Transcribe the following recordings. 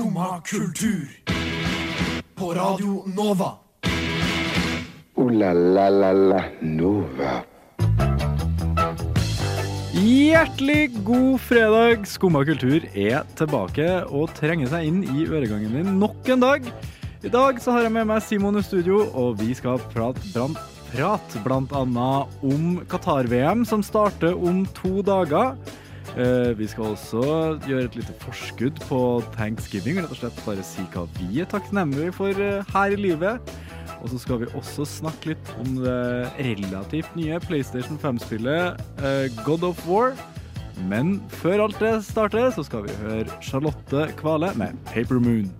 Skumma kultur. På Radio Nova. O-la-la-la-la Nova. Hjertelig god fredag! Skumma kultur er tilbake og trenger seg inn i øregangen din nok en dag. I dag så har jeg med meg Simon i studio, og vi skal prate blant, prat bl.a. om Qatar-VM, som starter om to dager. Eh, vi skal også gjøre et lite forskudd på thanksgiving, rett og slett bare si hva vi er takknemlige for eh, her i livet. Og så skal vi også snakke litt om det relativt nye PlayStation 5-spillet eh, God of War. Men før alt det starter, så skal vi høre Charlotte Kvale med Paper Moon.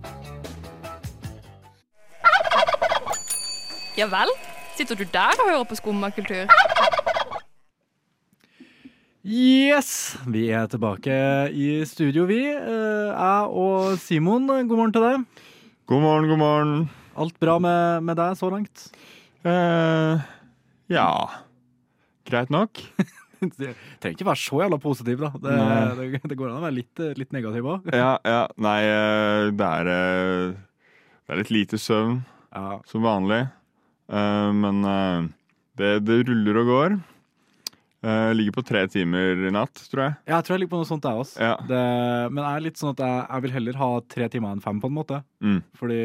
Ja vel? Sitter du der og hører på skummakultur? Yes! Vi er tilbake i studio, vi. Eh, Jeg og Simon, god morgen til deg. God morgen, god morgen. Alt bra med, med deg så langt? Eh, ja Greit nok. du trenger ikke være så jævla positiv, da. Det, det, det går an å være litt, litt negativ òg. Ja, ja. Nei, eh, det er eh, Det er litt lite søvn, Ja. som vanlig. Men det, det ruller og går. Eh, ligger på tre timer i natt, tror jeg. Ja, jeg tror jeg ligger på noe sånt, jeg også. Ja. Det, men jeg er litt sånn at jeg, jeg vil heller ha tre timer enn fem, på en måte. Mm. Fordi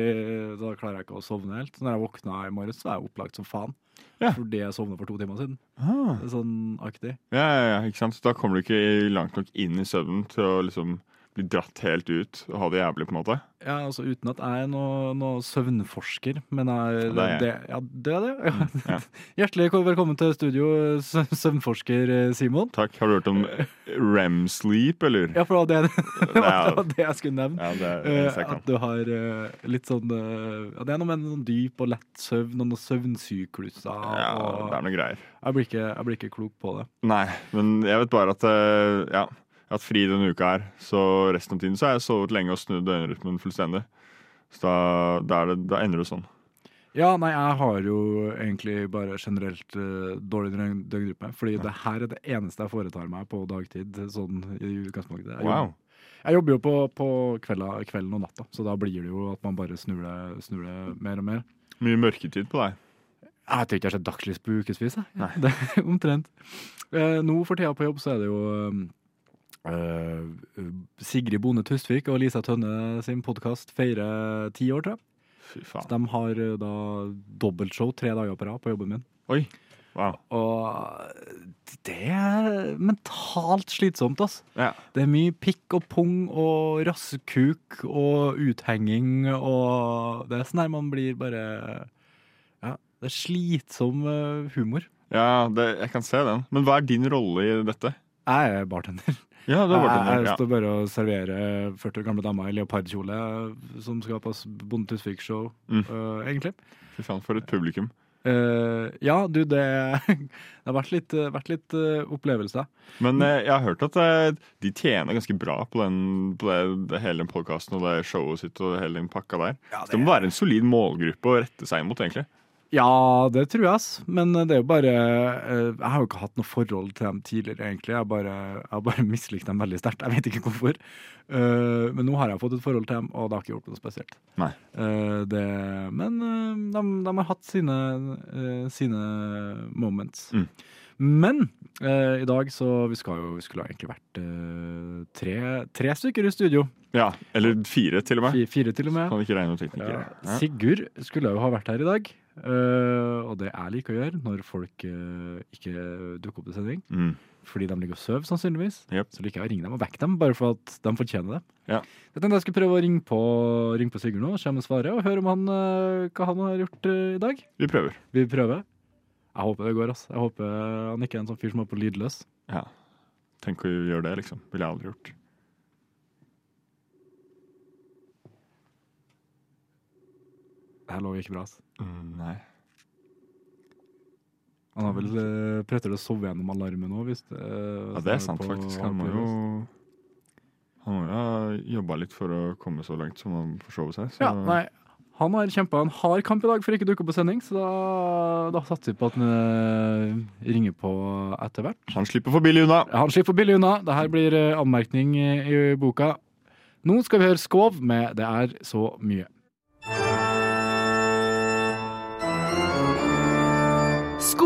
da klarer jeg ikke å sovne helt. Så når jeg våkna i morges, så er jeg opplagt som faen. Ja. Fordi jeg sovna for to timer siden. Ah. Sånn aktig. Ja, ja, ja, ikke sant? Da kommer du ikke langt nok inn i søvnen til å liksom bli dratt helt ut og ha det jævlig, på en måte. Ja, altså Uten at jeg er noe, noe søvnforsker, men jeg, det er det, ja, det er det. Ja. Ja. Hjertelig velkommen til studio, søvnforsker eh, Simon. Takk. Har du hørt om rem sleep, eller? Ja, for det var det, det, var det jeg skulle nevne. Ja, det er Eh, at du har eh, litt sånn ja, Det er noe med en sånn dyp og lett søvn og noen søvnsykluser. Ja, og det er noe greier. jeg, blir ikke, jeg blir ikke klok på det. Nei, men jeg vet bare at ja, jeg har hatt fri denne uka her. Så resten av tiden så har jeg sovet lenge og snudd døgnrytmen fullstendig. Så da, da, er det, da ender det sånn. Ja, nei, jeg har jo egentlig bare generelt uh, dårlig døgnrytme. Fordi det her er det eneste jeg foretar meg på dagtid. Sånn i utgangspunktet. Jeg, Wow. jobber, jeg jobber jo på, på kvelda, kvelden og natta, så da blir det jo at man bare snur det, snur det mer og mer. Mye mørketid på deg. Jeg tror ikke jeg har sett dagslys på ukevis. Det Omtrent. Uh, nå for tida på jobb så er det jo eh, Sigrid Bonde Tustvik og Lisa Tønne sin podkast feirer ti år, tror jeg. Fy Så de har eh, da dobbeltshow tre dager på rad på jobben min. Oi. Wow. Og det er mentalt slitsomt, ass. Ja. Det er mye pikk og pung og rassekuk og uthenging og Det er sånn her man blir bare Ja, det er slitsom eh, humor. ja, det, jeg kan se den. Men hva er din rolle i dette? Jeg er bartender. Ja, du er Jeg, jeg står bare og serverer 40 år gamle damer i leopardkjole som skal på Bonde Tusvik-show, Mm. uh, egentlig. Fy faen, for et publikum. Uh, ja, du, det, det har vært litt, vært litt uh, opplevelse. Men uh, jeg har hørt at eh, de tjener ganske bra på, den, på det, det, hele den podkasten og det showet sitt og hele den pakka der. Så det må være en solid målgruppe å rette seg mot, egentlig. Ja, det tror jeg, ass. Men det er jo bare eh, Jeg har jo ikke hatt noe forhold til dem tidligere, egentlig. Jeg har bare, jeg bare mislikt dem veldig sterkt. Jeg vet ikke hvorfor. Eh, men nå har jeg fått et forhold til dem, og det har ikke gjort noe spesielt. Nei. Eh, det, men eh, de, de har hatt sine, eh, sine moments. Mm. Men eh, i dag så Vi, skal jo, vi skulle egentlig vært eh, tre, tre stykker i studio. Ja, Eller fire, til og med. Fi- Fire til og med. Kan ikke regne noen teknikere. Ja. Sigurd skulle jo ha vært her i dag. Eh, og det jeg liker å gjøre når folk eh, ikke dukker opp til sending, Mm. fordi de ligger og sover, sannsynligvis, Yep. så liker jeg å ringe dem og vekke dem, bare for at de fortjener det. Ja. Jeg tenkte jeg skulle prøve å ringe på, ringe på Sigurd nå, se om han svarer, og høre om han, eh, hva han har gjort i dag. Vi prøver. Vi prøver. Jeg håper det går, ass. Jeg håper han ikke er en sånn fyr som er på lydløs. Ja. Tenk å gjøre det, liksom. Ville jeg aldri gjort. Det her lover ikke bra, ass. Mm, nei. Han har vel uh, prøvd å sove gjennom alarmen hvis det, Ja, det er sant, faktisk. Han må jo Han må jo ha jobba litt for å komme så langt som han forsover seg. Så Ja, nei. Han har kjempa en hard kamp i dag for å ikke dukke opp på sending, så da, da satser vi på at han eh, ringer på etter hvert. han slipper for billig unna. Han slipper billig unna. Det her blir eh, anmerkning i, i boka. Nå skal vi høre Skov med Det er så mye.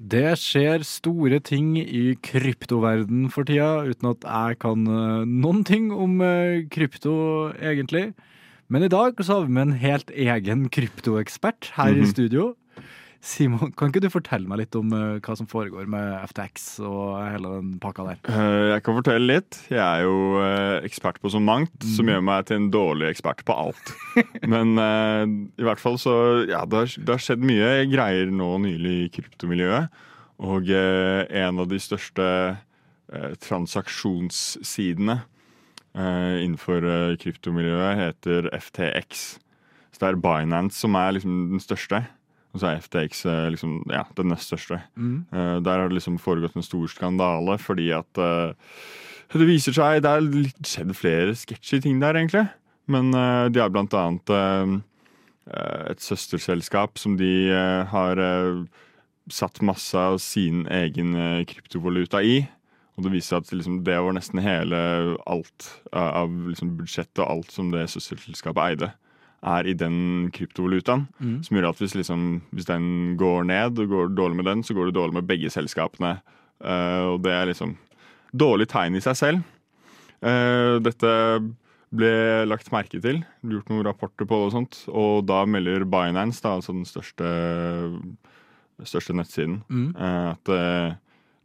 Det skjer store ting i kryptoverden for tida, uten at jeg kan eh, noen ting om eh, krypto, egentlig. Men i dag så har vi med en helt egen kryptoekspert her i Mhm. studio. Simon, kan ikke du fortelle meg litt om eh, hva som foregår med FTX og hele den pakka der? Eh, Jeg kan fortelle litt. Jeg er jo eh, ekspert på så mangt, som gjør meg til en dårlig ekspert på alt. Men i hvert fall så Ja, det har, det har skjedd mye greier nå nylig i kryptomiljøet. Og en av de største transaksjonssidene innenfor kryptomiljøet heter FTX. Så det er Binance som er liksom den største. Og så er FTX eh, liksom, ja, den nest største. Mm. Eh, der har det liksom foregått en stor skandale fordi at eh, det viser seg Det er skjedd flere sketchy ting der, egentlig. Men de har blant annet et søsterselskap som de har satt masse av sin egen kryptovaluta i. Og det viser seg at liksom, det var nesten hele alt av liksom, budsjettet og alt som det søsterselskapet eide, er i den kryptovalutaen. Mm. Som gjør at hvis, liksom, hvis den går ned og går dårlig med den, så går det dårlig med begge selskapene. Uh, og det er liksom dårlig tegn i seg selv. Uh, dette ble lagt merke til, gjort noen rapporter på det og sånt. Og da melder Binance, da, altså den største, største nettsiden, Mm. uh, at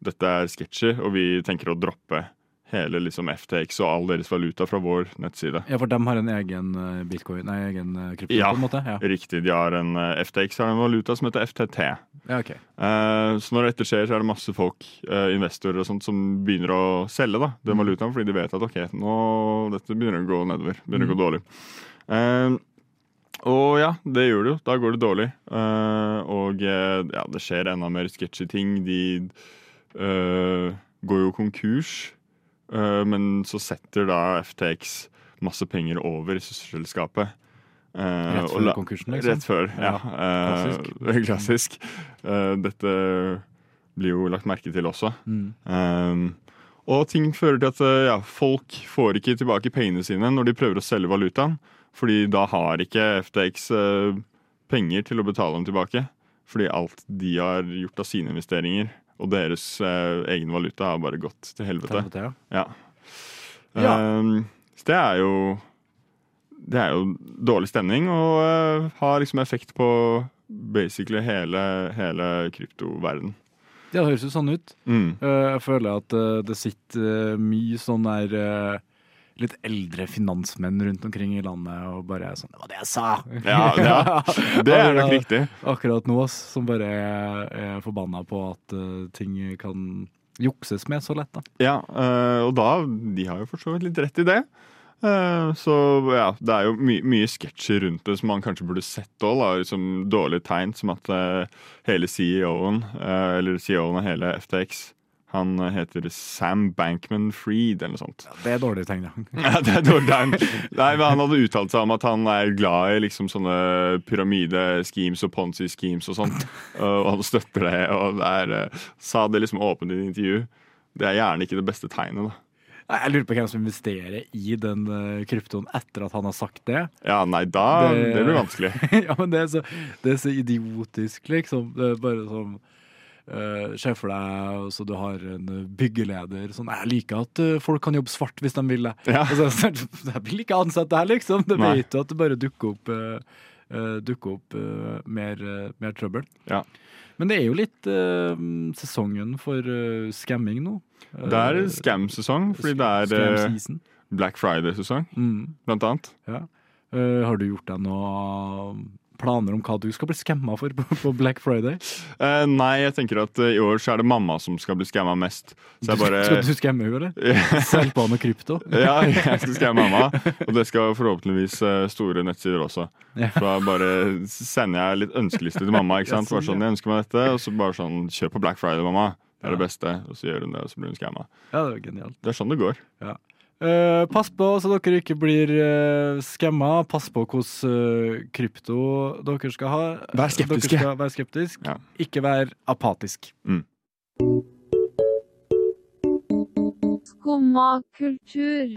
dette er sketchy, og vi tenker å droppe hele liksom, FTX og all deres valuta fra vår nettside. Ja, for de har en egen eh, bitcoin, nei, egen eh, krypto, Ja. på en måte? Ja, Riktig, de har en eh, FTX har en valuta som heter FTT. ja ok. Eh, Så når dette skjer, så er det masse folk, eh, investorer og sånt, som begynner å selge da, den Mm. valutaen, fordi de vet at ok, nå, dette begynner å gå nedover. Begynner å Mm. gå dårlig. Eh, og ja, det gjør det jo. Da går det dårlig. Og ja, det skjer enda mer sketchy ting. De går jo konkurs, men så setter da FTX masse penger over i sysselskapet. Eh, Rett før konkursen, liksom? Rett før, ja. Ja, Eh, klassisk. Eh, dette blir jo lagt merke til også. Mm. Um, og ting fører til at eh, ja, folk får ikke tilbake pengene sine når de prøver å selge valutaen. Fordi da har ikke FTX eh, penger til å betale dem tilbake. Fordi alt de har gjort av sine investeringer og deres eh, egen valuta, har bare gått til helvete. Helvete, ja. Ja. Um, så det er jo Det er jo dårlig stemning og uh, har liksom effekt på basically hele, hele kryptoverden. Ja, det høres jo sånn ut. Mm. Uh, Jeg føler at uh, det sitter mye sånn der litt eldre finansmenn rundt omkring i landet og bare er sånn Det var det jeg sa! Ja, ja. Det er nok riktig. Akkurat nå, som bare er, forbanna på at eh, ting kan jukses med så lett, da. Ja, eh, og da De har jo for så vidt litt rett i det. Eh, så ja, det er jo my mye sketsjer rundt det som man kanskje burde sett òg. Liksom dårlige tegn, som at hele CEO-en, eller CEO-en av hele FTX, han heter Sam Bankman Freed, eller noe sånt. Ja, Det er dårlig tegn, ja. Det er dårlig tegn. Nei, men Han hadde uttalt seg om at han er glad i liksom sånne pyramide-schemes og ponzi-schemes og sånt. Og han støtter det, og det er, eh, sa det liksom åpent i et intervju. Det er gjerne ikke det beste tegnet, da. Nei, Jeg lurer på hvem som investerer i den eh, kryptoen etter at han har sagt det. Ja, nei, da Det- Det, blir vanskelig. ja, men det er, så, det er så idiotisk, liksom. Det er bare sånn Se for deg så du har en eh, byggeleder sånn Jeg liker at eh, folk kan jobbe svart hvis de vil det. Ja. Og så, så, jeg vil ikke ansette deg, liksom. Du vet jo at det bare dukker opp, eh, eh, dukker opp uh, mer, uh, mer trøbbel. Ja. Men det er jo litt eh, sesongen for uh, scamming nå. Eh, Det er scam-sesong, fordi det er eh. Black Friday-sesong, Mm, blant annet. ja. Eh, har du gjort deg noe planer om hva du skal bli skamma for på, Black Friday? Uh, nei, jeg tenker at uh, i år så er det mamma som skal bli skamma mest. Så jeg bare Skal du skamme henne, eller? Selg på noe krypto? Ja, jeg skal skamme mamma. Og det skal forhåpentligvis eh, store nettsider også. Ja. Så da bare sender jeg litt ønskeliste til mamma. ikke sant? Ja, Bare sånn, jeg ønsker meg dette Og så bare sånn, kjøp på Black Friday, mamma. Det er det beste. Og så gjør hun det, og så blir hun skamma. Ja, det var genialt. Det er sånn det går. Eh, pass på så dere ikke blir uh, skamma. Pass på hvordan uh, krypto dere skal ha. Vær skeptiske. Dere skal være skeptisk. Ja. Ikke vær apatisk. Skumma kultur.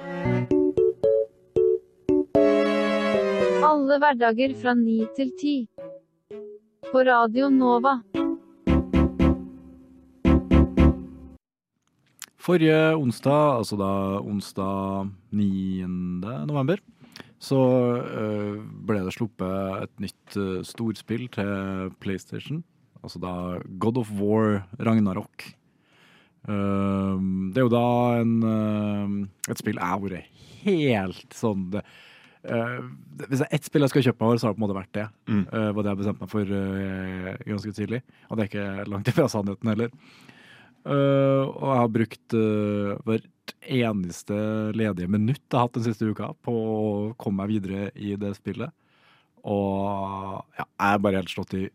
Alle hverdager fra ni til ti. På Radio Nova. Forrige onsdag, altså da onsdag 9. november, så eh, ble det sluppet et nytt eh, storspill til PlayStation. Altså da God of War Ragnarok. Eh, det er jo da en, et spill jeg har vært helt sånn det, Hvis det er ett spill jeg skal kjøpe meg, så har det på en måte vært det. Mm. Var det jeg bestemte meg for ganske tidlig. Og det er ikke langt ifra sannheten heller. Uh, og jeg har brukt uh, hvert eneste ledige minutt jeg har hatt den siste uka på å komme meg videre i det spillet. Og ja, jeg er bare helt slått i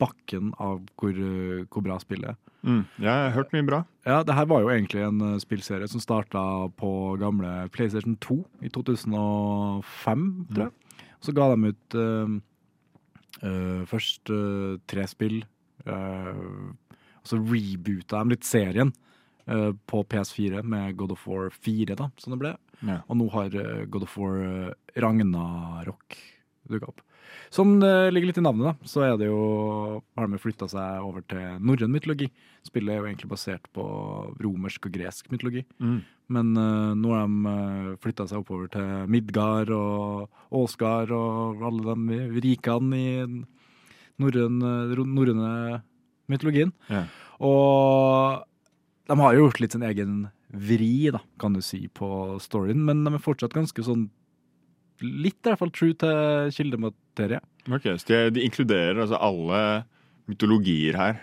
bakken av hvor, uh, hvor bra spillet er. Mm. Jeg har hørt mye bra. Ja, det her var jo egentlig en spillserie som starta på gamle PlayStation 2 i 2005, tror jeg. Så ga de ut uh, uh, først uh, tre spill. Og så reboota de litt serien uh, på PS4 med God of War 4, da, som det ble. Ja. Og nå har uh, God of War uh, Ragnarok dukka opp. Som det ligger litt i navnet, da, så er det jo, har de flytta seg over til norrøn mytologi. Spillet er jo egentlig basert på romersk og gresk mytologi. Mm. Men uh, nå har de uh, flytta seg oppover til Midgard og Åsgard og alle de rikene i norrøne mytologien. Ja. Og de har jo gjort litt sin egen vri, da, kan du si, på storyen, men de er fortsatt ganske sånn Litt i hvert fall true til kildematerie. Ok, så de, de inkluderer altså alle mytologier her.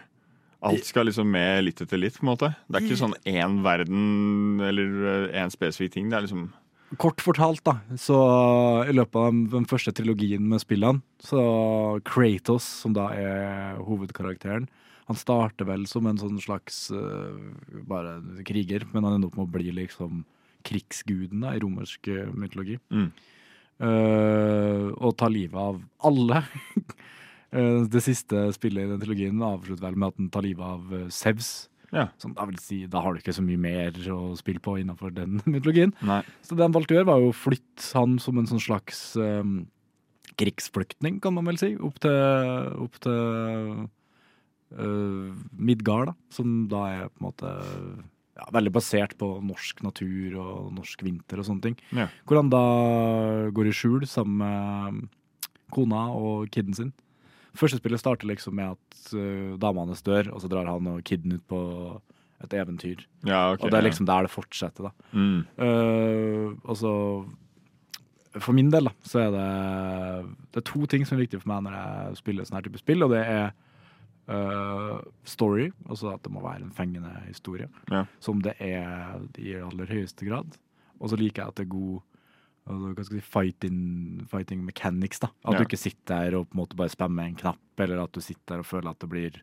Alt skal liksom med litt etter litt, på en måte. Det er ikke sånn én verden eller én spesifikk ting. Det er liksom Kort fortalt, da, så i løpet av den, den første trilogien med spillene, så Kratos, som da er hovedkarakteren, han starter vel som en sånn slags uh, bare kriger, men han ender opp med å bli liksom krigsguden da, i romersk eh, mytologi. Mm. Uh, og tar livet av alle. uh, det siste spillet i den trilogien avslutter vel med at han tar livet av Sevs. Ja. Som da si, da har du ikke så mye mer å spille på innenfor den mytologien. Nei. Så det han valgte å gjøre, var jo å flytte han som en sånn slags um, krigsflyktning, kan man vel si, opp til, opp til øh, Midgard, da, som da er på en måte ja, veldig basert på norsk natur og norsk vinter og sånne ting. Ja. Hvor han da går i skjul sammen med kona og kiden sin. Første spillet starter liksom med at uh, dama hans dør, og så drar han og kiden ut på et eventyr. Ja, okay, og det er liksom der det fortsetter, da. Mm. Uh, altså For min del, da, så er det Det er to ting som er viktig for meg når jeg spiller sånn her type spill, og det er uh, story, altså at det må være en fengende historie, Ja. som det er i aller høyeste grad. Og så liker jeg at det er god altså, si, fighting, fighting mechanics. da At Ja. du ikke sitter der og på en måte bare spammer en knapp, eller at du sitter der og føler at det blir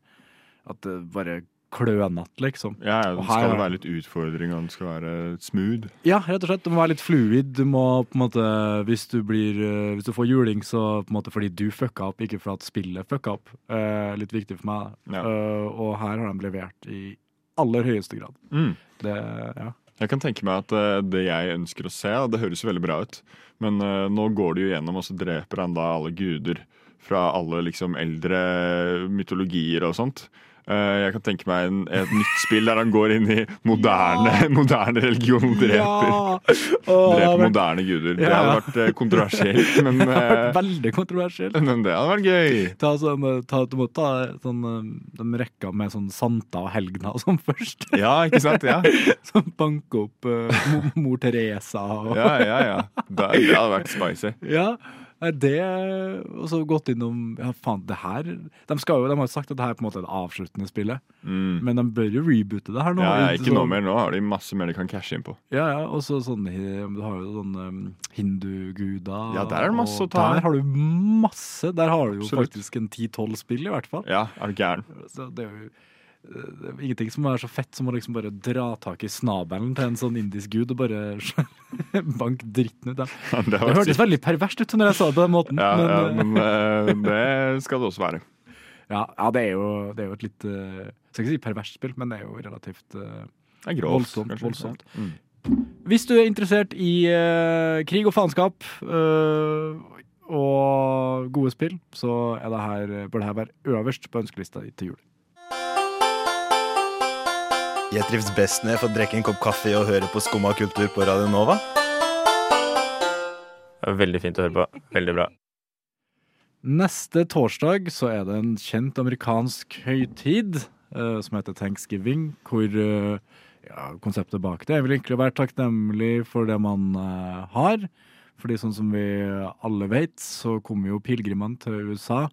At det bare klønete, liksom. Ja, ja, det her skal er- være litt utfordring, og den skal være smooth. Ja, rett og slett. Det må være litt fluid. Du må på en måte, hvis du, blir, eh, hvis du får juling, så på en måte fordi du fucka opp, ikke fordi at spillet fucka opp. Eh, litt viktig for meg. Ja. Uh, og her har de levert i aller høyeste grad. Mm. Det, ja. Jeg kan tenke meg at det jeg ønsker å se, det høres jo veldig bra ut, men nå går det jo gjennom, og så dreper han da alle guder fra alle liksom eldre mytologier og sånt. Eh, jeg kan tenke meg en, et nytt spill der han går inn i moderne, moderne religion og dreper, Ja! Åh, dreper men... moderne guder. Det hadde vært eh, kontroversielt, men, det hadde vært eh, veldig kontroversielt. men det hadde vært gøy. Ta eh, ta, du må ta sånn, de rekka med sånn Santa og Helgna og sånn først. Ja, ikke sant? Ja, Som banker opp uh, mor Teresa og ja, ja. ja. Det, det hadde vært spicy. Ja, Er det Og så gått innom Ja, faen, det her De, skal jo, de har jo sagt at det her er på en måte det avsluttende spillet, Mm. men de bør jo reboote det her nå. Ja, ikke Så- noe mer. Nå har de masse mer de kan cashe inn på. Ja, ja, og så sånn Du har jo sånn um, hinduguder. Ja, der er det masse å ta. Der har du masse. Der har du jo Absolutt. faktisk en ti-tolv spill, i hvert fall. Ja, er du gæren? Så det er jo det er ingenting som er så fett som å liksom bare dra tak i snabelen til en sånn indisk gud og bare banke dritten ut av Det, Det hørtes veldig perverst ut når jeg sa det på den måten. ja, men, ja, eh, men eh, det skal det også være. ja, ja, det er jo, det er jo et litt eh, Jeg skal ikke si perverst spill, men det er jo relativt er grovt. Voldsomt, voldsomt. Mm. Hvis du er interessert i uh, krig og faenskap uh, og gode spill, så det her, bør det her være øverst på ønskelista di til jul. Jeg trives best når jeg får drikke en kopp kaffe og høre på Skumma kultur på Radio Nova. Veldig fint å høre på. Veldig bra. Neste torsdag så er det en kjent amerikansk høytid uh, som heter thanksgiving, hvor uh, ja, konseptet bak det er vel egentlig å være takknemlig for det man uh, har. Fordi sånn som vi alle vet, så kommer jo pilegrimene til USA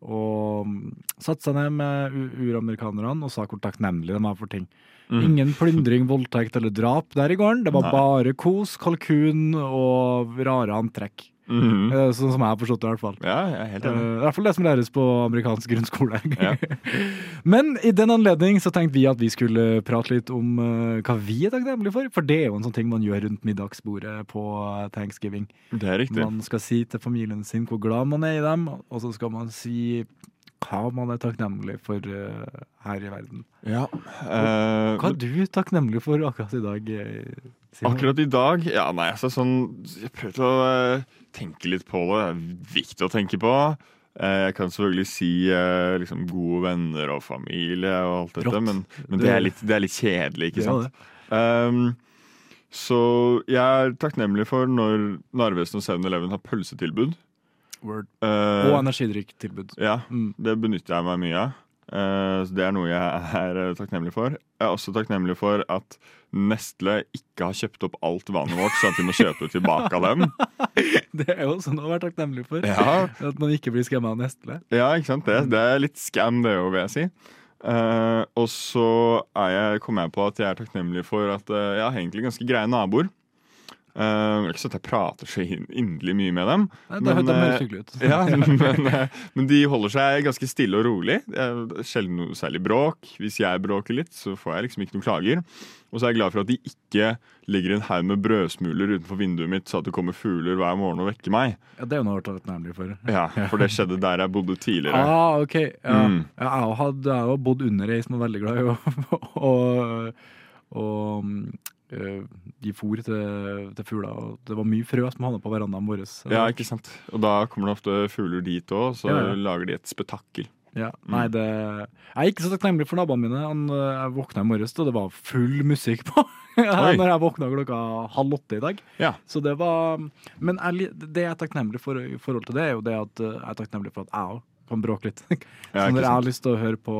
og mm, satte seg ned med uramerikanerne og sa hvor takknemlige de var for ting. Mm. Ingen plyndring, voldtekt eller drap der i gården. Det var Nei. bare kos, kalkun og rare antrekk. Mhm. Eh, Sånn som jeg har forstått det, i hvert fall. Ja, jeg er helt enig. enig. I hvert fall det som læres på amerikansk grunnskole. Ja. Men i den anledning så tenkte vi at vi skulle prate litt om uh, hva vi er takknemlige for. For det er jo en sånn ting man gjør rundt middagsbordet på thanksgiving. Det er riktig. Man skal si til familien sin hvor glad man er i dem, og så skal man si hva man er takknemlig for her i verden. Ja. Hva er du takknemlig for akkurat i dag? Simon? Akkurat i dag Ja, nei, altså sånn Jeg prøvde å tenke litt på det. Det er viktig å tenke på. Eh, jeg kan selvfølgelig si eh, liksom gode venner og familie og alt dette, Rått. men, men det, er litt, det er litt kjedelig, ikke sant? Um, så jeg er takknemlig for når Narvesen og 7-Eleven har pølsetilbud. Word. Uh, Og energidrikktilbud. ja, Mm. det benytter jeg meg mye av. Eh, så det er noe jeg er eh, takknemlig for. Jeg er også takknemlig for at Nestle ikke har kjøpt opp alt vannet vårt, sånn at vi må kjøpe det tilbake av dem. Det er jo også noe å være takknemlig for. Ja, At man ikke blir skremma av Nestle. ja ikke sant? Det, det er litt scam, det òg, vil jeg si. Eh, og så jeg, kom jeg på at jeg er takknemlig for at jeg har egentlig ganske greie naboer. Eh, ikke sånn at jeg prater så inderlig mye med dem. Nei, det Men, høres eh, hyggelig ut. Ja, men, eh, men de holder seg ganske stille og rolig. Det er sjelden noe særlig bråk. Hvis jeg bråker litt, så får jeg liksom ikke noen klager. Og så er jeg glad for at de ikke ligger en haug med brødsmuler utenfor vinduet mitt, så at det kommer fugler hver morgen og vekker meg. Ja, det er jo noe å være takknemlig for. Ja, For det skjedde der jeg bodde tidligere. Ah, ok. Ja. Mm. Har jeg har jo bodd under ei som er veldig glad i å mm, øh, gi fôr til, til fugler. Og det var mye frø som havna på verandaen vår. Ja, ikke sant? Og da kommer det ofte fugler dit òg, så Ja, ja. lager de et spetakkel. Ja, nei, det Jeg er ikke så takknemlig for naboene mine. Han, øh, jeg våkna i morges, og det var full musikk på. Når jeg våkna klokka halv åtte i dag. Ja. Så det var Men jeg, det jeg er takknemlig for i forhold til det, er jo det at øh, jeg er takknemlig for at jeg òg kan bråke litt. Så når jeg har lyst til å høre på,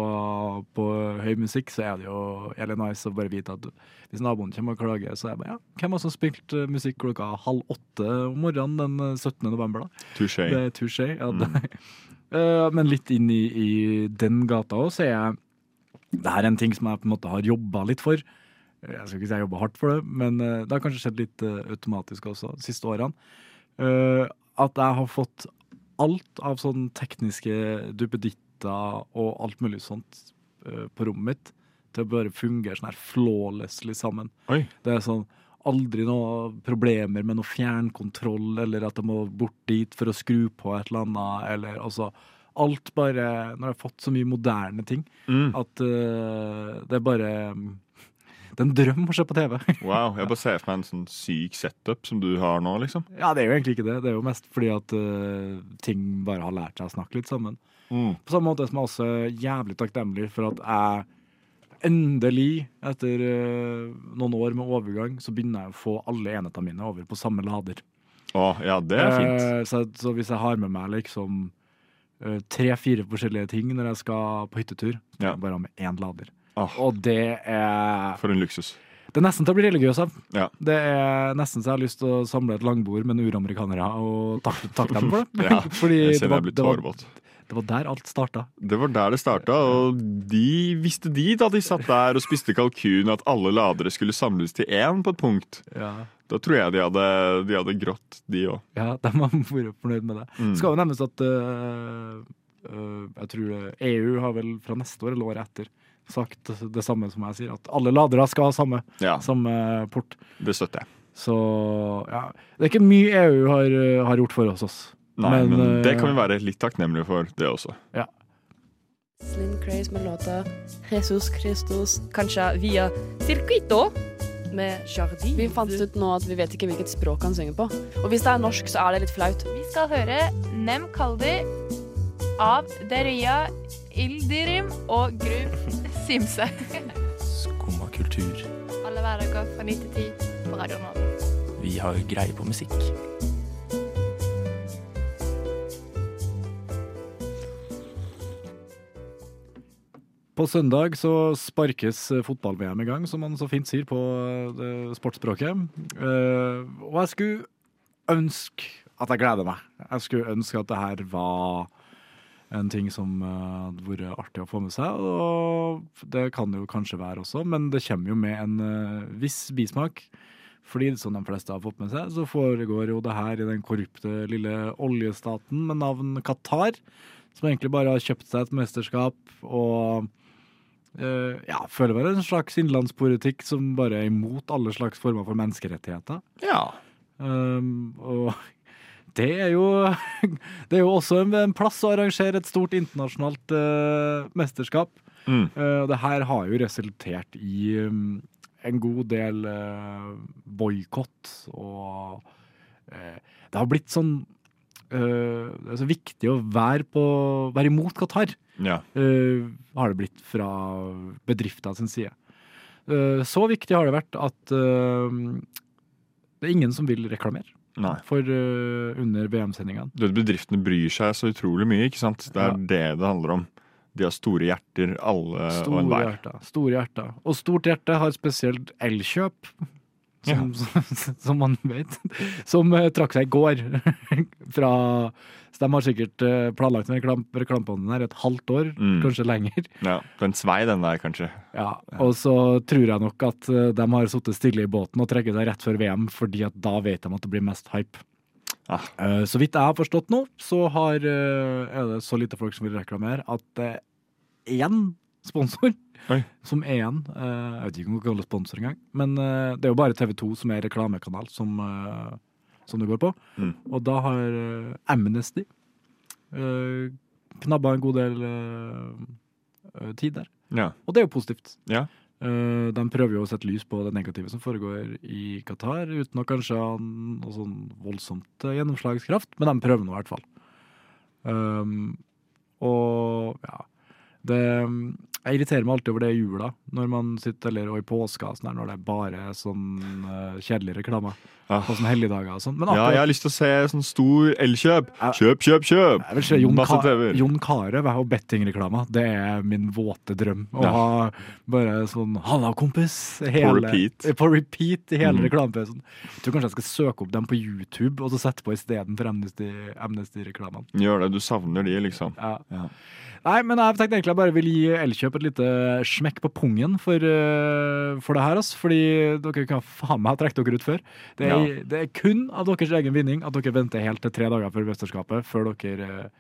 på høy musikk, så er det jo jævlig nice å bare vite at hvis naboen kommer og klager, så er jeg bare ja, hvem har som spilt øh, musikk klokka halv åtte om morgenen den øh, 17. november, da? Touché. Det er touché. Ja, det. Eh, men litt inn i, i den gata òg, så er jeg Det her er en ting som jeg på en måte har jobba litt for. Jeg skal ikke si jeg jobba hardt for det, men eh, det har kanskje skjedd litt eh, automatisk også de siste årene. Eh, at jeg har fått alt av sånn tekniske duppeditter og alt mulig sånt eh, på rommet mitt til å bare fungere sånn her flawlessly sammen. Oi. Det er sånn aldri noe problemer med noe fjernkontroll, eller at jeg må bort dit for å skru på et eller annet, eller altså Alt bare Når jeg har fått så mye moderne ting, Mm. at uh, det er bare mm, Det er en drøm å se på TV. Wow. Jeg bare ser for meg en sånn syk setup som du har nå, liksom. ja, det er jo egentlig ikke det. Det er jo mest fordi at uh, ting bare har lært seg å snakke litt sammen. Mm. På samme måte som jeg også er jævlig takknemlig for at jeg endelig, etter uh, noen år med overgang, så begynner jeg å få alle enhetene mine over på samme lader. Oh, ja, det er fint. Uh, så, så hvis jeg har med meg liksom tre-fire forskjellige ting når jeg skal på hyttetur, så Ja. jeg bare ha med én lader. Åh, Og det er for en luksus. Det er nesten til å bli religiøs av. Ja. Det er nesten så jeg har lyst til å samle et langbord med uramerikanere og takke, tak dem for det. Ja, Fordi Jeg det var, det, var, det var der alt starta. Det var der det starta, og de visste de da de satt der og spiste kalkun at alle ladere skulle samles til én på et punkt. Ja. Da tror jeg de hadde, de hadde grått, de òg. Ja, de har vært fornøyd med det. Mm. Skal jo nevnes at uh, uh, jeg tror EU har vel fra neste år eller året etter sagt det samme som jeg sier, at alle ladere skal ha samme, Ja, samme port. det støtter jeg. Så ja, det er ikke mye EU har, øh, har gjort for oss. oss. Nei, men, Men, det kan vi være litt takknemlige for, det også. Ja. Slim Craze med låta Jesus Christus Kanskje via Circuito? med Jardin. Vi fant ut nå at vi vet ikke hvilket språk han synger på. Og hvis det er norsk, så er det litt flaut. Vi skal høre Nem Kaldi av Deria Ildirim og Gru Simse. Skumma kultur. Alle hverdager fra 9 til 10 på Radio Nova. Vi har greie på musikk. På søndag så sparkes fotball-VM i gang, som man så fint sier på eh, sportsspråket. Eh, og jeg skulle ønske at jeg gleder meg. Jeg skulle ønske at det her var en ting som eh, hadde vært artig å få med seg. Og det kan det jo kanskje være også, men det kommer jo med en eh, viss bismak. Fordi som de fleste har fått med seg, så foregår jo det her i den korrupte lille oljestaten med navn Qatar. Som egentlig bare har kjøpt seg et mesterskap og øh, ja, føler vel en slags innenlandspolitikk som bare er imot alle slags former for menneskerettigheter. Ja. Um, og det er jo Det er jo også en, plass å arrangere et stort internasjonalt uh, mesterskap. Mm. Uh, det her har jo resultert i um, en god del uh, boikott og uh, Det har blitt sånn uh, Det er så viktig å være, på, være imot Qatar, ja. har det blitt fra bedriftene sin side. Så viktig har det vært at det er ingen som vil reklamere Nei. for uh, under VM-sendingene. Bedriftene bryr seg så utrolig mye, ikke sant? Det er Ja. det det handler om. De har store hjerter, alle og Store enhver. hjerter. Store hjerter. Og stort hjerte har spesielt Elkjøp, som, som man vet, som eh, trakk seg i går fra Så de har sikkert eh, planlagt en reklam, reklame på den her et halvt år, Mm. kanskje lenger. Ja, Den svei, den der, kanskje. Ja, og så tror jeg nok at eh, de har sittet stille i båten og trekket seg rett før VM, fordi at da vet de at det blir mest hype. Ja. Eh, Så vidt jeg har forstått nå, så har, er det så lite folk som vil reklamere, at igjen sponsor Oi. som er igjen. Eh, Jeg vet ikke om det kaller sponsor engang, men eh, det er jo bare TV 2 som er reklamekanal som, eh, som det går på. Mm. Og da har Amnesty knabba en god del tid der. Ja. Og det er jo positivt. Ja. De prøver jo å sette lys på det negative som foregår i Qatar, uten å kanskje ha noe sånn voldsomt gjennomslagskraft, men de prøver nå i hvert fall. Um, og ja det, Jeg irriterer meg alltid over det i jula, når man sitter, eller og i påska, sånn når det bare er sånn uh, kjedelig reklame. På sånne helligdager og sånn. Men ja, jeg har lyst til å se sånn stor elkjøp. Kjøp, kjøp, kjøp! Jeg vil se Jon, Masse Ka TV-er. Jon Carew og bettingreklama. Det er min våte drøm. Å ha bare sånn 'halla, kompis' hele, repeat. På repeat i hele Mm. reklamepausen. Jeg tror kanskje jeg skal søke opp dem på YouTube og så sette på istedenfor Amnesty- Amnesty-reklamene. Gjør det, du savner de, liksom. Ja. Ja. Nei, men jeg tenkte egentlig jeg bare vil gi Elkjøp et lite smekk på pungen for, eh, for det her, altså. Fordi dere kan faen meg ha trukket dere ut før. Det er, Ja. Det er kun av deres egen vinning at dere venter helt til tre dager før mesterskapet før dere,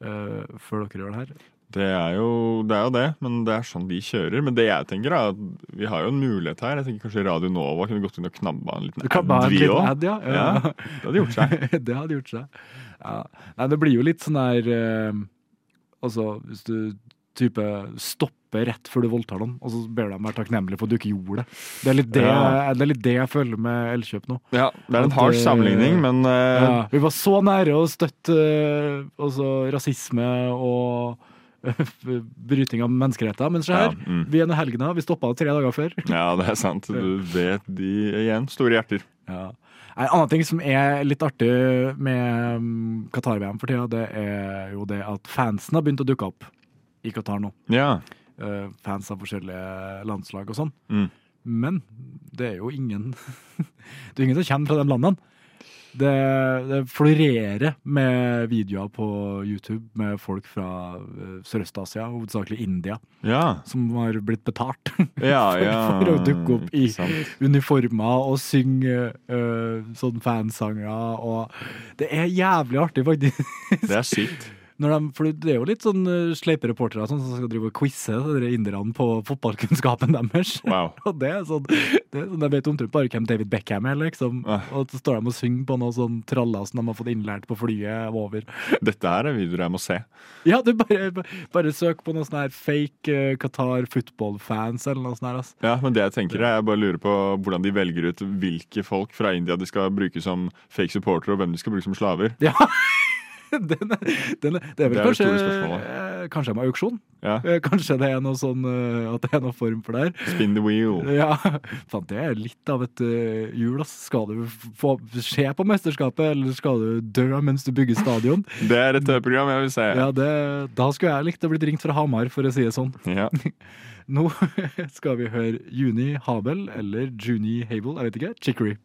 eh, før dere gjør det her. Det er, jo, det er jo det, men det er sånn de kjører. Men det jeg tenker er at vi har jo en mulighet her. Jeg tenker kanskje Radio Nova kunne gått inn og knabba en liten ad, vi òg. ja. Ja, det hadde gjort seg. det hadde gjort seg. Ja. Nei, det blir jo litt sånn der eh, Altså, hvis du type stopper rett før du voldtar noen, og så ber du dem være takknemlige for at du ikke gjorde det. Det er litt det, Ja. det, er litt det jeg føler med Elkjøp nå. Ja, det er en hard eh, sammenligning, men uh... Ja, vi var så nære å støtte altså, rasisme og bryting av menneskerettigheter. men se her, Ja, mm. vi er nå helgene, vi stoppa det tre dager før. ja, det er sant. Du vet de igjen. Store hjerter. Ja. En annen ting som er litt artig med mm, Qatar-VM for tida, det er jo det at fansen har begynt å dukke opp i Qatar nå. Ja. Uh, fans av forskjellige landslag og sånn. Mm. Men det er jo ingen Det er ingen som kommer fra de landene. Det, det florerer med videoer på YouTube med folk fra eh, Sørøst-Asia, hovedsakelig India, Ja. som har blitt betalt Ja, for, ja. for å dukke opp i uniformer og synge uh, sånn fansanger. Og det er jævlig artig, faktisk. Det er sykt. Når de, for det er jo litt sånn uh, sleipe reportere sånn, som skal drive og quize de der inderne på fotballkunnskapen deres. Wow. Og det er sånn, det er sånn De vet omtrent bare hvem David Beckham er, liksom. Ah. Og så står de og synger på noe sånn traller som de har fått innlært på flyet over. Dette her er videoer jeg må se. Ja, du bare, bare søk på noe sånn her fake uh, Qatar football-fans eller noe sånt her, altså. Ja, men det jeg tenker er, Jeg bare lurer på hvordan de velger ut hvilke folk fra India de skal bruke som fake supportere, og hvem de skal bruke som slaver. Ja. Den, den, det er vel Det er kanskje eh, Kanskje de auksjon? Ja. Eh, Kanskje det er noe sånn eh, At det er noe form for det her? Spin the wheel. Ja, Fant det er litt av et hjul. Skal du få se på mesterskapet, eller skal du dø mens du bygger stadion? Det er et TV-program jeg vil si. Ja, det, Da skulle jeg likt å blitt ringt fra Hamar, for å si det sånn. Ja. Nå skal vi høre Juni Habel, eller Juni Habel, jeg vet ikke. Chicory.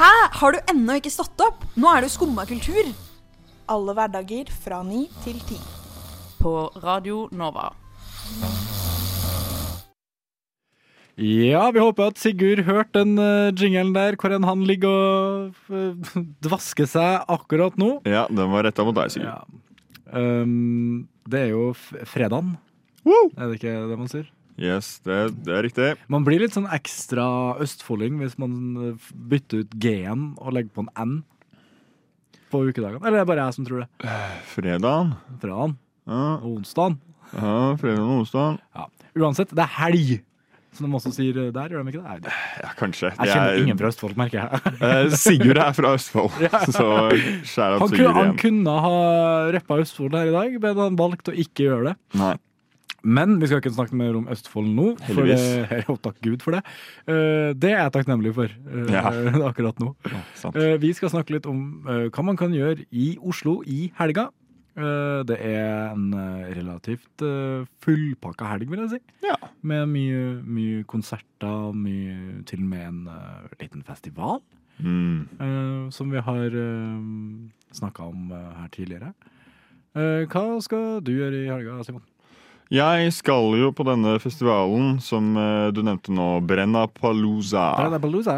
Hæ? Har du ennå ikke stått opp? Nå er det jo skumma kultur. Alle hverdager fra ni til ti. På Radio Nova. Ja, vi håper at Sigurd hørte den uh, jingelen der, hvor enn han ligger og uh, dvasker seg akkurat nå. ja, den var retta mot deg, Sigurd. Ja. Um, det er jo f fredagen. Er det ikke det man sier? Yes, det, det er riktig. Man blir litt sånn ekstra østfolding hvis man uh, bytter ut G-en og legger på en N på ukedagene. Eller er det bare jeg som tror det? Fredagen. Fredagen Ja, og onsdagen. ja fredag og onsdag. Ja. Uansett, det er helg! Som de også sier der, gjør de ikke det? Ja, kanskje. Jeg kjenner ingen fra Østfold, merker jeg. Eh, Sigurd er fra Østfold, så skjær opp Han, kunne, han kunne ha rappa Østfold her i dag, men han valgte å ikke gjøre det. Nei. Men vi skal ikke snakke mer om Østfold nå. For Heldigvis. det, og takk Gud for det. Eh, det er jeg takknemlig for eh, Ja. akkurat nå. sant. Eh, vi skal snakke litt om hva man kan gjøre i Oslo i helga. Det er en relativt uh, fullpakka helg, vil jeg si. Ja. Med mye, mye konserter, mye, til og med en liten festival. Mm. som vi har uh, snakka om her tidligere. Hva skal du gjøre i helga, Simon? Jeg skal jo på denne festivalen som eh, du nevnte nå, Brennapalooza. Palooza.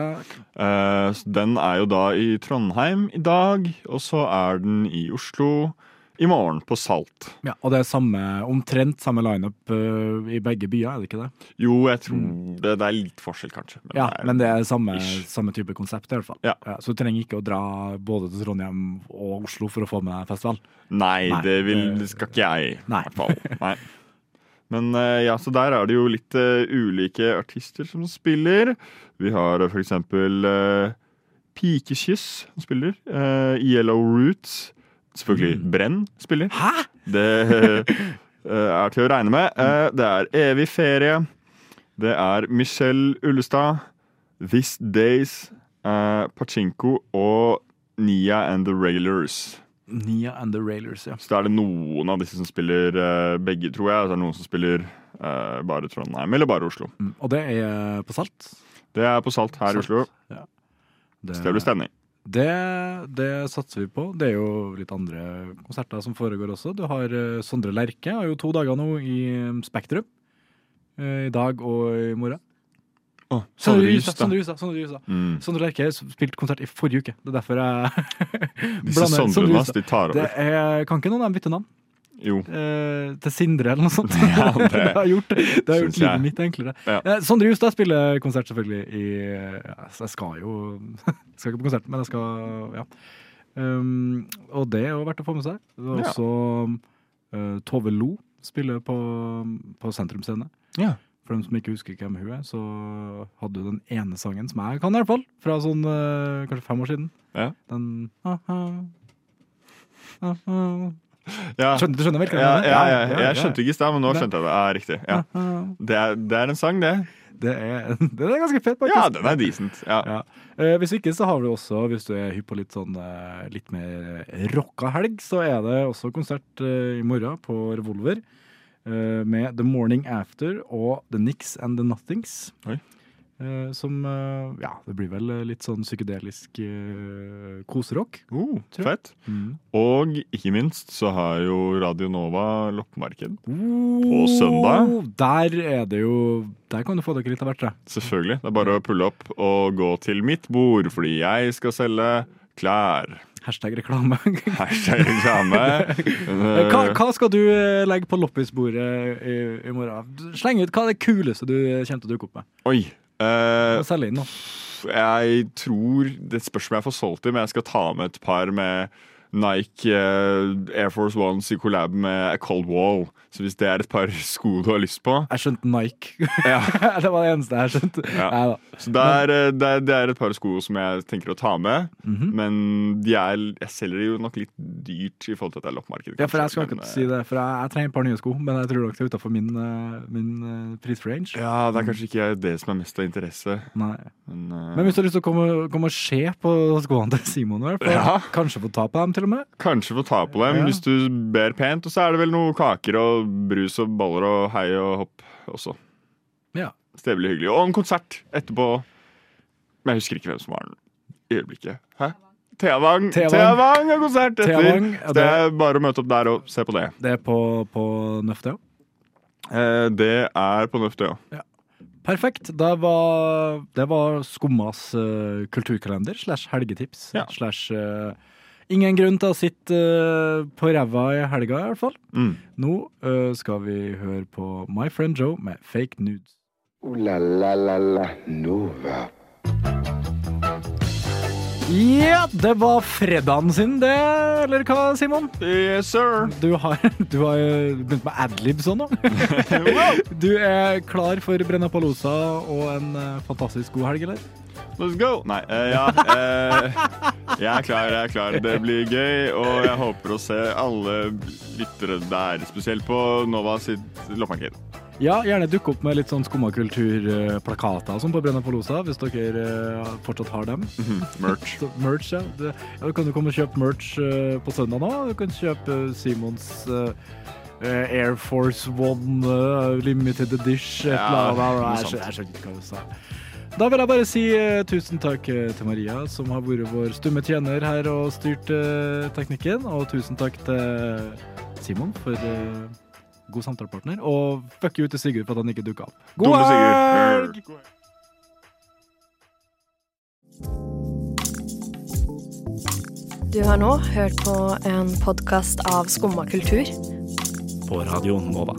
Eh, den er jo da i Trondheim i dag, og så er den i Oslo i morgen, på Salt. Ja, og det er samme, omtrent samme lineup uh, i begge byer, er det ikke det? Jo, jeg tror det, det er litt forskjell, kanskje. Men Ja, det er- men det er samme, samme type konsept i hvert fall. Ja. så du trenger ikke å dra både til Trondheim og Oslo for å få med deg festival. Nei, Nei, det, vil, det skal ikke jeg, i hvert fall. Nei. Men eh, ja, så der er det jo litt uh, ulike artister som spiller. Vi har eh, for eksempel uh, Pikekyss som spiller. Uh, Yellow Roots. Selvfølgelig Brenn spiller. Hæ?! Det er til å regne med. Eh, det er Evig ferie. Det er Michelle Ullestad. This Days. Pachinko og Nia and the Railers. Nia and the Railers, ja. Så er det noen av disse som spiller eh, begge, tror jeg. Så er det noen som spiller eh, bare Trondheim eller bare Oslo. Mm, Og det er på Salt. Det er på Salt her i Oslo. Ja. Så det blir stemning. Det, det satser vi på. Det er jo litt andre konserter som foregår også. Du har eh, Sondre Lerche har jo to dager nå i eh, Spektrum. Eh, I dag og i morgen. Oh, Sondre Justad. Sondre Justad, Sondre. Mm. Sondre Lerche spilte konsert i forrige uke. Det er derfor jeg Disse blander Sondrene, de tar Det er, kan ikke noen av dem bytte navn? Jo. Eh, til Sindre eller noe sånt. Ja, det det har gjort, det har gjort livet mitt enklere. Ja. Eh, Sondre Justad spiller konsert selvfølgelig i ja, Jeg skal jo Jeg skal ikke på konsert, men jeg skal Ja. Um, og det er jo verdt å få med seg. Det er Ja. også eh, Tove Lo spiller på, på Sentrum Scene. Ja. For dem som ikke husker hvem hun er, så hadde hun den ene sangen som jeg kan, i hvert fall. Fra sånn uh, kanskje fem år siden. Ja. Den ah-ha, ah-ha. Ja. Skjønner, du skjønner vel? Ja, ja, ja, jeg skjønte ikke i stad, men nå skjønte jeg det. Ja, riktig. Ja. Det, er, det er en sang, det. Det er, det er ganske fett, faktisk. Ja, den er decent. Eh, hvis ikke så har du også, hvis du er hypp på litt sånn eh, litt mer rocka helg, så er det også konsert eh, i morgen på Revolver. Eh, med The Morning After og The Nix and The Nothings. Oi. Eh, som eh, Ja, det blir vel litt sånn psykedelisk uh, koserock. Oh, fett. Mm. Og ikke minst så har jo Radio Nova loppemarked på søndag. Oh, Der er det jo Der kan du få dere litt av hvert, Da. Selvfølgelig. Det er bare å pulle opp og gå til mitt bord, fordi jeg skal selge klær. Hashtag reklame. Hashtag reklame. Eh, hva, hva skal du eh, legge på loppisbordet i, i morgen? Sleng ut hva er det kuleste du eh, kommer til å dukke opp med. Oi. Uh, Selg inn nå. jeg tror Det spørs om jeg får solgt dem, men jeg skal ta med et par med Nike eh, Air Force Ones i collab med A Cold Wall. Så hvis det er et par sko du har lyst på Jeg skjønte Nike. ja. det var det eneste jeg skjønte. Ja. Så det er, eh, det, er, det er et par sko som jeg tenker å ta med. Mhm. Men de er, jeg selger de jo nok litt dyrt i forhold til at det er loppemarked. Ja, for jeg skal kanskje, ikke si det, for jeg, jeg trenger et par nye sko, men jeg tror nok det er utenfor min, eh, min eh, prisrange. Ja, det er kanskje ikke det som er mest av interesse. Nei. Men, uh... Men hvis du har lyst til å komme, komme og se på skoene til Simon, fall, Ja. kanskje få ta på dem til og med Kanskje få ta på dem Ja. hvis du ber pent. Og så er det vel noe kaker og brus og baller og hei og hopp også. Ja. Det blir hyggelig. Og en konsert etterpå. Men jeg husker ikke hvem som var den i øyeblikket. Hæ? Theavang. Theavang har konsert etter! Theavang, ja, Så det er bare å møte opp der og se på det. Det er på, på Nøfte, ja. Eh, det er på Nøfte, ja. Perfekt. Det var, det var Skummas uh, kulturkalender slash helgetips. Ja. Slash eh, ingen grunn til å sitte eh, på ræva i helga, i hvert fall. Mm. Nå eh, skal vi høre på My Friend Joe med Fake Nudes. Uh, la la la la Nova. Ja, det var fredagen sin, det, eller hva, Simon? Yes, sir. Du har, du har eh, begynt med adlibs òg nå. Du er klar for Brenna Palosa og en fantastisk god helg, eller? Let's go! Nei, uh, ja. eh, jeg er klar, jeg er klar. Det blir gøy, og jeg håper å se alle lyttere der. Spesielt på Nova sitt loppemarked. Ja, gjerne dukke opp med litt sånn skumma kultur-plakater sånn på Brennapalosa, hvis dere eh, fortsatt har dem. Mhm, Merch. Så merch, ja. Det, ja. Du kan jo komme og kjøpe merch eh, på søndag nå. Du kan kjøpe Simons eh, Air Force One Limited Dish, et Ja, eller annet. jeg skjønner ikke hva du sa. Da vil jeg bare si eh, tusen takk eh, til Maria, som har vært vår stumme tjener her og styrt eh, teknikken. Og tusen takk til Simon for god samtalepartner. Og fuck you til Sigurd for at han ikke dukka opp. God helg! Du har nå hørt på en podkast av Skumma kultur. På Radio Nova.